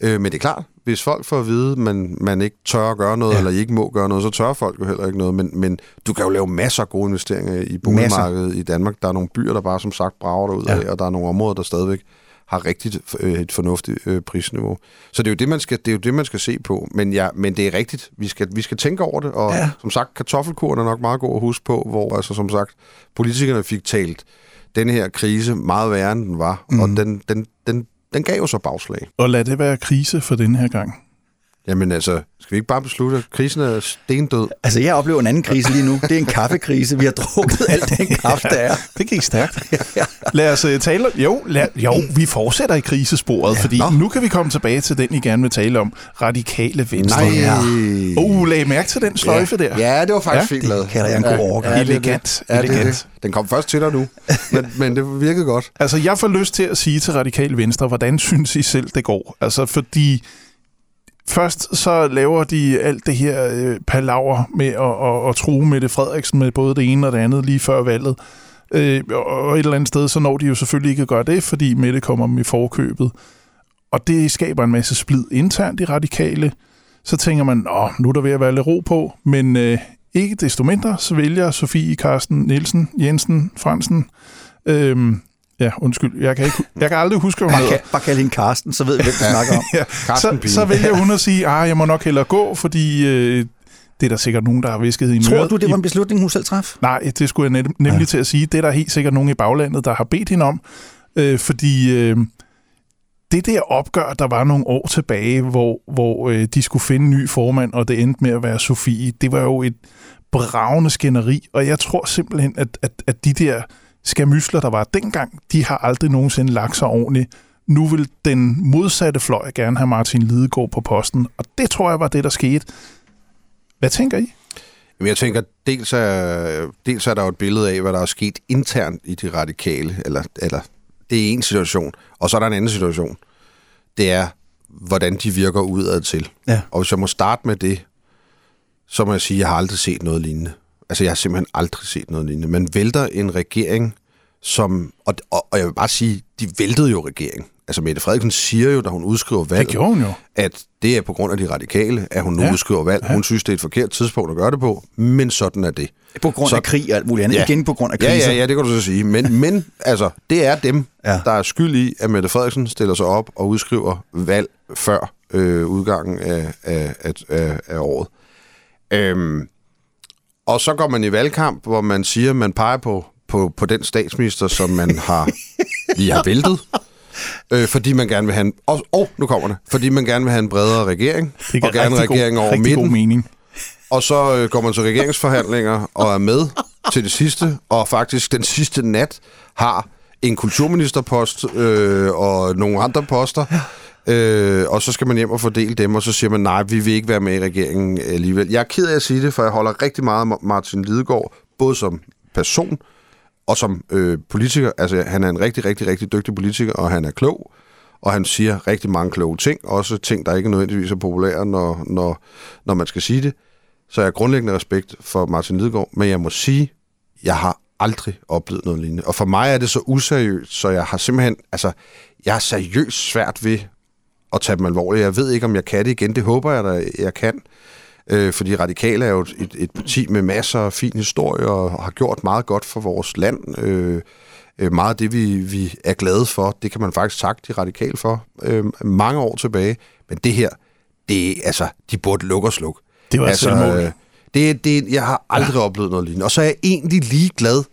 Øh, men det er klart, hvis folk får at vide, at man, man ikke tør at gøre noget, ja. eller ikke må gøre noget, så tør folk jo heller ikke noget. Men, men du kan jo lave masser af gode investeringer i boligmarkedet masser. i Danmark. Der er nogle byer, der bare som sagt brager derud ja. af, og der er nogle områder, der stadigvæk har rigtigt øh, et fornuftigt øh, prisniveau. Så det er jo det, man skal, det er jo det, man skal se på. Men, ja, men det er rigtigt. Vi skal, vi skal tænke over det, og ja. som sagt, kartoffelkuren er nok meget god at huske på, hvor altså som sagt, politikerne fik talt den her krise meget værre, end den var, mm. og den, den, den, den gav jo så bagslag. Og lad det være krise for den her gang. Jamen altså, skal vi ikke bare beslutte, at krisen er stendød? Altså, jeg oplever en anden krise lige nu. Det er en kaffekrise. Vi har drukket alt den kaffe, der er. Det gik stærkt. Lad os uh, tale jo, lad, jo, vi fortsætter i krisesporet, ja, fordi nå. nu kan vi komme tilbage til den, I gerne vil tale om. Radikale Venstre. Nej. Ja. Oh, lag mærke til den sløjfe ja. der. Ja, det var faktisk ja. fint lavet. Det kalder jeg en god overgang. Ja, elegant. Ja, elegant. Det, det. Den kom først til dig nu, men, men det virkede godt. Altså, jeg får lyst til at sige til Radikale Venstre, hvordan synes I selv, det går? Altså, fordi Først så laver de alt det her øh, palaver med at, at, at true Mette Frederiksen med både det ene og det andet lige før valget. Øh, og et eller andet sted, så når de jo selvfølgelig ikke at gøre det, fordi Mette kommer med forkøbet. Og det skaber en masse splid internt i radikale. Så tænker man, Nå, nu er der ved at være lidt ro på, men øh, ikke desto mindre, så vælger Sofie Karsten Nielsen, Jensen, Fransen, øh, ja, undskyld. Jeg kan, ikke, jeg kan aldrig huske, hvad hun Bare, hedder. kald, bare kald hende Karsten, så ved vi, hvem du snakker om. Ja, så, så vælger hun at sige, at jeg må nok hellere gå, fordi øh, det er der sikkert nogen, der har visket i Tror du, det var en beslutning, hun selv traf? Nej, det skulle jeg nem- nemlig ja. til at sige. Det er der helt sikkert nogen i baglandet, der har bedt hende om. Øh, fordi øh, det der opgør, der var nogle år tilbage, hvor, hvor øh, de skulle finde en ny formand, og det endte med at være Sofie, det var jo et bravende skænderi. Og jeg tror simpelthen, at, at, at de der skamysler, der var dengang, de har aldrig nogensinde lagt sig ordentligt. Nu vil den modsatte fløj gerne have Martin Lidegaard på posten, og det tror jeg var det, der skete. Hvad tænker I? Men jeg tænker, dels er, dels er der jo et billede af, hvad der er sket internt i de radikale, eller, eller det er en situation, og så er der en anden situation. Det er, hvordan de virker udad til. Ja. Og hvis jeg må starte med det, så må jeg sige, at jeg har aldrig set noget lignende. Altså, jeg har simpelthen aldrig set noget lignende. Man vælter en regering, som... Og, og, og jeg vil bare sige, de væltede jo regeringen. Altså, Mette Frederiksen siger jo, da hun udskriver valg, Det hun jo. at det er på grund af de radikale, at hun nu Ja. ja. udskriver valg. Ja. Hun synes, det er et forkert tidspunkt at gøre det på, men sådan er det. På grund Så- af krig og alt muligt andet. Ja. Igen på grund af Ja, kriser. ja, ja, det kan du så sige. Men, men altså, det er dem, Ja. ja. der er skyld i, at Mette Frederiksen stiller sig op og udskriver valg før øh, udgangen af, af, af, af, af året. Øhm, og så går man i valgkamp, hvor man siger, at man peger på, på, på den statsminister, som man har lige har væltet. Øh, fordi man gerne vil have en... Og, og nu kommer det. Fordi man gerne vil have en bredere regering. Det og gerne en regering god, over rigtig god midten. mening. Og så øh, går man til regeringsforhandlinger og er med til det sidste, og faktisk den sidste nat har en kulturministerpost øh, og nogle andre poster, øh, og så skal man hjem og fordele dem, og så siger man, nej, vi vil ikke være med i regeringen alligevel. Jeg er ked af at sige det, for jeg holder rigtig meget af Martin Lidegaard, både som person og som øh, politiker. Altså, han er en rigtig, rigtig, rigtig dygtig politiker, og han er klog, og han siger rigtig mange kloge ting, også ting, der ikke nødvendigvis er populære, når, når, når man skal sige det. Så jeg har grundlæggende respekt for Martin Lidegaard, men jeg må sige, jeg har aldrig oplevet noget lignende. Og for mig er det så useriøst, så jeg har simpelthen, altså, jeg har seriøst svært ved at tage dem alvorligt. Jeg ved ikke, om jeg kan det igen. Det håber jeg, at jeg kan. Øh, fordi Radikale er jo et, et, et parti med masser af fin historie og har gjort meget godt for vores land. Øh, øh, meget af det, vi, vi er glade for, det kan man faktisk takke de radikale for øh, mange år tilbage. Men det her, det er, altså, de burde lukke og slukke. Det var altså, selvmål. øh, det, det, jeg har aldrig ja. oplevet noget lignende. Og så er jeg egentlig lige glad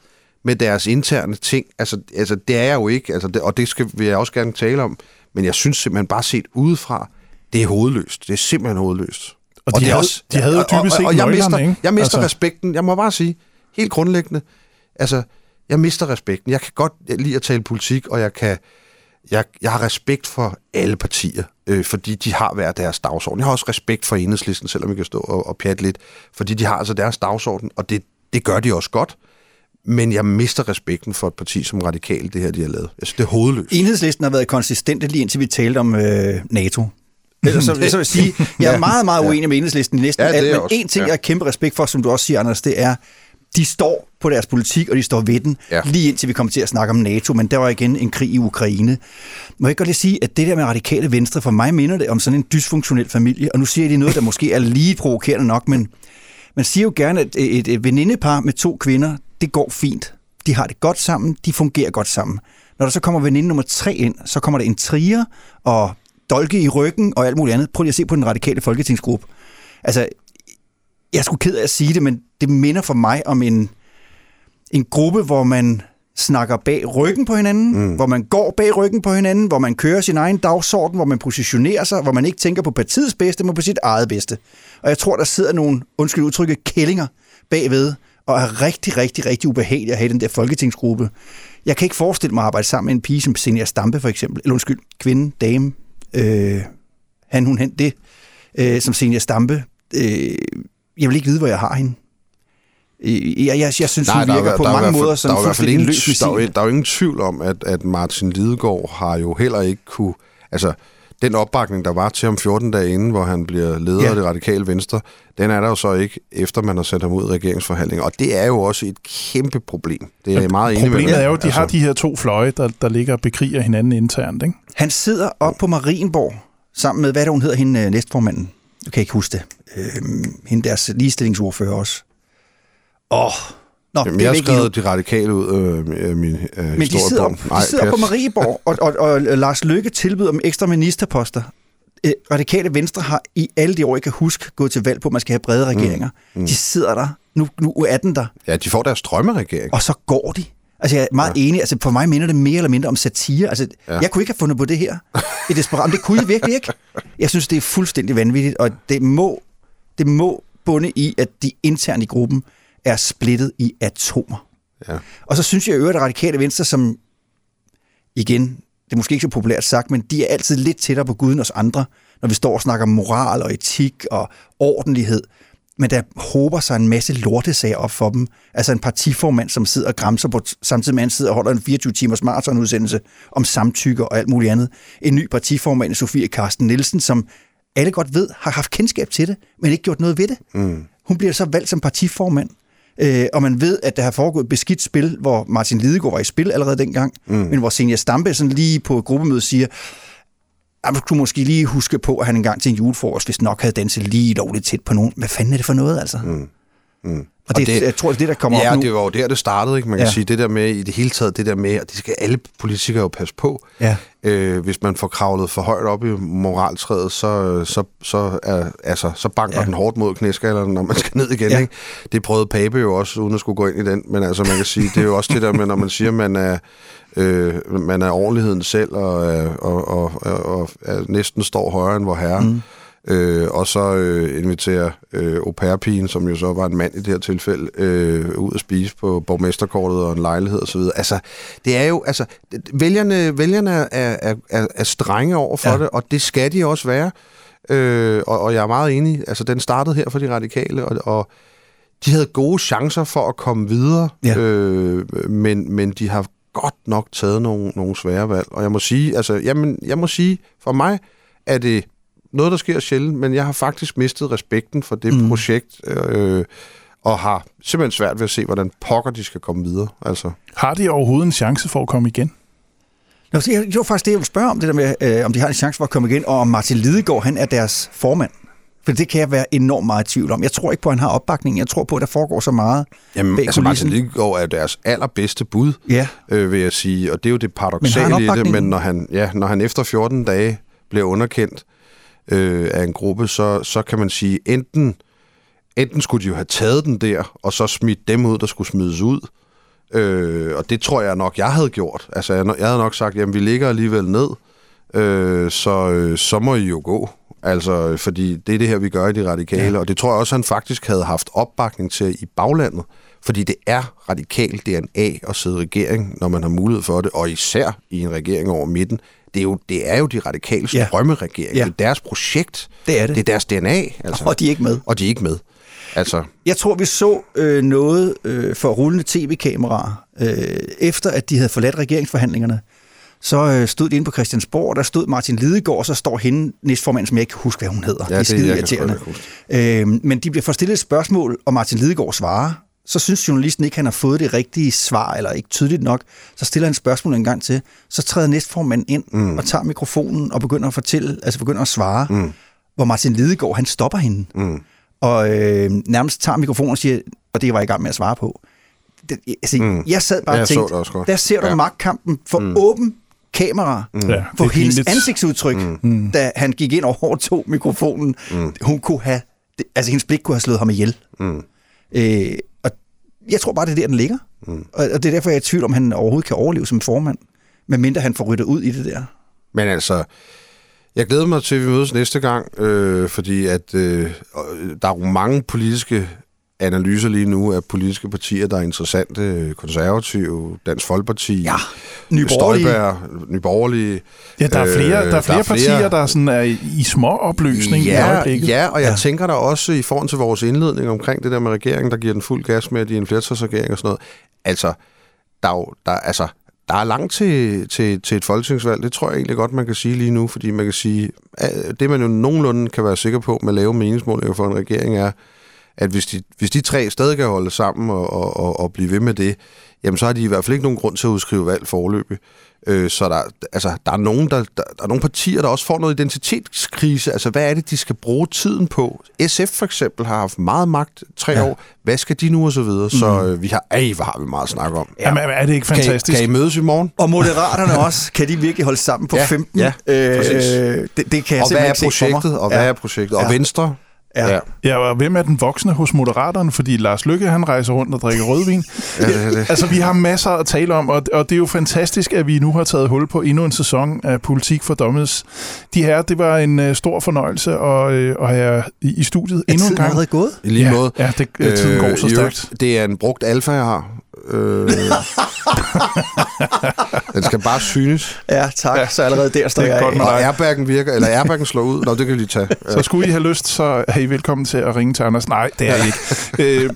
med deres interne ting. Altså, altså det er jeg jo ikke, altså, det, og det skal, vil jeg også gerne tale om. Men jeg synes simpelthen bare set udefra, det er hovedløst. Det er simpelthen hovedløst. Og de det er havde- de havde jo og- og- dybest set og, og jeg nøglerne, mister, ikke? jeg mister Altså. respekten. Jeg må bare sige, helt grundlæggende, altså, jeg mister respekten. Jeg kan godt lide at tale politik, og jeg kan, jeg, jeg har respekt for alle partier, øh, fordi de har hver deres dagsorden. Jeg har også respekt for enhedslisten, selvom vi kan stå og, og pjatte lidt, fordi de har altså deres dagsorden, og det, det gør de også godt. Men jeg mister respekten for et parti som Radikale, det her, de har lavet. Synes, det er hovedløst. Enhedslisten har været konsistente lige indtil vi talte om øh, NATO. Ellers så, så vil jeg sige, jeg er meget, meget uenig med enhedslisten i næsten Ja, alt, men også. en ting, Ja. jeg har kæmpe respekt for, som du også siger, Anders, det er, de står på deres politik, og de står ved den, ja. Lige indtil vi kommer til at snakke om NATO, men der var igen en krig i Ukraine. Må jeg ikke godt lige sige, at det der med radikale venstre, for mig minder det om sådan en dysfunktionel familie, og nu siger de noget, der måske er lige provokerende nok, men man siger jo gerne, at et, et venindepar med to kvinder, det går fint. De har det godt sammen, de fungerer godt sammen. Når der så kommer veninde nummer tre ind, så kommer der en trier og dolke i ryggen og alt muligt andet. Prøv lige at se på den radikale folketingsgruppe. Altså, jeg sgu ked af at sige det, men det minder for mig om en, en gruppe, hvor man snakker bag ryggen på hinanden, mm. hvor man går bag ryggen på hinanden, hvor man kører sin egen dagsorden, hvor man positionerer sig, hvor man ikke tænker på partiets bedste, men på sit eget bedste. Og jeg tror, der sidder nogle, undskyld udtrykket, kællinger bagved, og er rigtig, rigtig, rigtig ubehagelige at have den der folketingsgruppe. Jeg kan ikke forestille mig at arbejde sammen med en pige som Senior Stampe, for eksempel. Eller undskyld, kvinde, dame, øh, han, hun, hen, det, øh, som Senior Stampe. Øh, jeg vil ikke vide, hvor jeg har hende. Øh, Jeg, jeg, jeg synes, Nej, hun der er- virker på der er i mange fald- måder som der er fuldstændig løs der, er missil. der er jo ingen tvivl om, at, at Martin Lidegaard har jo heller ikke kunne... Altså, den opbakning, der var til ham 14 dage inden, hvor han bliver leder Ja. ja. af det radikale venstre, den er der jo så ikke, efter man har sat ham ud i regeringsforhandlinger. Og det er jo også et kæmpe problem. Det er jeg meget enig Problemet er jo, at de har de her to fløje, der, der ligger og bekriger hinanden internt. Ikke? Han sidder op på Marienborg, sammen med, hvad er det, hun hedder, hende øh, næstformanden? Du kan ikke huske det. Øhm, hende deres ligestillingsordfører også. Åh, Nå, Jamen, det jeg har skrevet de radikale ud af øh, min øh, Men de sidder, op, de sidder på. Marieborg, og, og, og, og Lars Løkke tilbyder dem ekstra ministerposter. Øh, Radikale Venstre har i alle de år, jeg kan huske, gået til valg på, at man skal have brede regeringer. Mm. Mm. De sidder der. Nu, nu er den der. Ja, de får deres drømmeregering. Og så går de. Altså, jeg er meget ja. enig. Altså, for mig minder det mere eller mindre om satire. Altså, ja. jeg kunne ikke have fundet på det her. I desperat. Det kunne jeg virkelig ikke. Jeg synes, det er fuldstændig vanvittigt, og det må, det må bunde i, at de internt i gruppen er splittet i atomer. Ja. Og så synes jeg øvrigt, at radikale venstre, som igen, det er måske ikke så populært sagt, men de er altid lidt tættere på Gud end os andre, når vi står og snakker om moral og etik og ordentlighed. Men der håber sig en masse lortesager op for dem. Altså en partiformand, som sidder og græmser på, samtidig med han sidder og holder en 24-timers maratonudsendelse om samtykke og alt muligt andet. En ny partiformand, Sofie Karsten Nielsen, som alle godt ved, har haft kendskab til det, men ikke gjort noget ved det. Mm. Hun bliver så valgt som partiformand. Øh, og man ved, at der har foregået et beskidt spil, hvor Martin Lidegaard var i spil allerede dengang, mm. men hvor Senior Stampe sådan lige på et gruppemøde siger, at man skulle måske lige huske på, at han engang til en julefrokost, hvis nok havde danset lige lovligt tæt på nogen. Hvad fanden er det for noget, altså? Mm. Mm. Og, det, det- jeg tror, det er det, der kommer Ja, op nu. det var jo der, det startede. Ikke? Man kan Ja. ja. sige, det der med, i det hele taget, det der med, og det skal alle politikere jo passe på. Ja. Øh, hvis man får kravlet for højt op i moraltræet, så, så, så, er, altså, så banker Ja. ja. den hårdt mod knæskallerne, når man skal ned igen. Ja. Ja. Ikke? Det prøvede Pape jo også, uden at skulle gå ind i den. Men altså, man kan sige, det er jo også det der med, når man siger, man er, øh, man er ordentligheden selv, og, er- og, og, og, og er, næsten står højere end vor herre. Mm. Øh, og så øh, inviterer øh, au pair-pigen, som jo så var en mand i det her tilfælde, øh, ud at spise på borgmesterkortet og en lejlighed osv. Altså, det er jo, altså, vælgerne, vælgerne er, er, er, er strenge over for ja. det, og det skal de også være. Øh, og, og jeg er meget enig, altså den startede her for de radikale, og, og de havde gode chancer for at komme videre, Ja. øh, men, men de har godt nok taget nogle, nogle svære valg. Og jeg må sige, altså, jamen, jeg må sige, for mig er det noget, der sker sjældent, men jeg har faktisk mistet respekten for det Mm. projekt, øh, og har simpelthen svært ved at se, hvordan pokker de skal komme videre. Altså. Har de overhovedet en chance for at komme igen? Nå, så jeg- var faktisk det, jeg ville spørge om, det der med, øh, om de har en chance for at komme igen, og om Martin Lidegaard, han er deres formand. For det kan jeg være enormt meget i tvivl om. Jeg tror ikke på, at han har opbakning. Jeg tror på, at der foregår så meget Jamen, bag altså Martin. Lidegaard er deres allerbedste bud, Ja, øh, vil jeg sige. Og det er jo det paradoxale han i det, men når han, ja, når han efter 14 dage bliver underkendt øh, af en gruppe, så, så kan man sige, enten, enten skulle de jo have taget den der, og så smidt dem ud, der skulle smides ud. Øh, og det tror jeg nok, jeg havde gjort. Altså, jeg, jeg havde nok sagt, jamen, vi ligger alligevel ned, øh, så, øh, så må I jo gå. Altså, fordi det er det her, vi gør i de radikale, ja. og det tror jeg også, han faktisk havde haft opbakning til i baglandet. Fordi det er radikal DNA at sidde i regering, når man har mulighed for det, og især i en regering over midten. Det er jo, det er jo de radikale Ja. drømmeregering. Ja. Det er deres projekt. det er det. Det er deres DNA. Altså. Og de er ikke med. og de er ikke med. Altså, Jeg tror, vi så øh, noget øh, for rullende tv-kameraer, øh, efter at de havde forladt regeringsforhandlingerne. Så øh, stod de inde på Christiansborg, og der stod Martin Lidegaard, og så står hende, næstformanden, som jeg ikke kan huske, hvad hun hedder. Ja, det er skide irriterende. Øh, men de bliver for stillet et spørgsmål, og Martin Lidegaard svarer. Så synes journalisten ikke, han har fået det rigtige svar, eller ikke tydeligt nok. Så stiller han spørgsmålet en gang til. Så træder næstformanden ind mm. og tager mikrofonen og begynder at fortælle, altså begynder at svare, mm. hvor Martin Lidegaard, han stopper hende. Mm. Og øh, nærmest tager mikrofonen og siger, og det var jeg i gang med at svare på. Det, altså, mm. Jeg sad bare og tænkte, der ser du ja. Magtkampen for mm. åben kamera mm. Ja, for hendes pinligt. ansigtsudtryk, mm. da han gik ind og overtog mikrofonen. Mm. Hun kunne have, altså hendes blik kunne have slået ham ihjel. Mm. Øh, jeg tror bare, det er der, den ligger. Mm. Og, og det er derfor, jeg er i tvivl om, han overhovedet kan overleve som formand, medmindre han får ryddet ud i det der. Men altså, jeg glæder mig til, at vi mødes næste gang, øh, fordi at øh, der er jo mange politiske analyser lige nu af politiske partier, der er interessante. Konservative, Dansk Folkeparti, Ja, Nye Borgerlige. Støjberg, Nyborgerlige. Ja, der er flere, Øh, der er flere partier, der sådan er i, i små opløsning i ja, øjeblikket. ja, og jeg Ja. tænker der også i forhold til vores indledning omkring det der med regeringen, der giver den fuld gas med, at de er en flertalsregering og sådan noget. Altså, der er jo, der, altså, der er langt til, til, til et folketingsvalg, det tror jeg egentlig godt, man kan sige lige nu, fordi man kan sige, at det man jo nogenlunde kan være sikker på med lave meningsmålinger for en regering er, at hvis de, hvis de tre stadig kan holde sammen og, og, og, og blive ved med det, jamen så har de i hvert fald ikke nogen grund til at udskrive valg forløbig. Øh, så der, altså, der, er nogen, der, der, der er nogle partier, der også får noget identitetskrise. Altså, hvad er det, de skal bruge tiden på? SF for eksempel har haft meget magt tre ja. år. Hvad skal de nu, og så videre? Så Mm. øh, vi har, ej, hvor har vi meget at snakke om. Ja. Jamen, er det ikke Kan I, fantastisk? kan I mødes i morgen? Og Moderaterne også. Kan de virkelig holde sammen på Ja, 15? ja, præcis. øh, det, det kan jeg Og hvad er ikke se for mig. projektet? Og hvad ja. er projektet? Og Ja. Venstre? Ja. Ja, og hvem er den voksne hos Moderaterne? Fordi Lars Lykke, han rejser rundt og drikker rødvin. Ja, det er det. Altså, vi har masser at tale om, og, og det er jo fantastisk, at vi nu har taget hul på endnu en sæson af Politik for Dommes. De her, det var en uh, stor fornøjelse at, uh, at have i, i studiet Er endnu en tiden gang. allerede gået? I lige ja, måde. Ja, det, øh, tiden går så i stærkt. Det er en brugt alfa, jeg har. Øh, den skal bare synes. Ja, tak. Ja. Så allerede der står er jeg godt af. Og airbaggen virker, eller airbaggen slår ud. Nå, det kan vi lige tage. Så skulle I have lyst, så er I velkommen til at ringe til Anders. Nej, det er I ikke. Øh,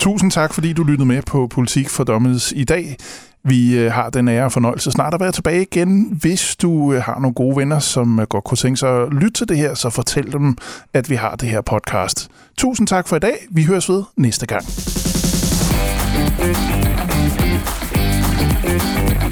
tusind tak, fordi du lyttede med på Politik for Dommedes i dag. Vi øh, har den ære og fornøjelse snart at være tilbage igen. Hvis du øh, har nogle gode venner, som øh, godt kunne tænke sig at lytte til det her, så fortæl dem, at vi har det her podcast. Tusind tak for i dag. Vi høres ved næste gang. Thank you.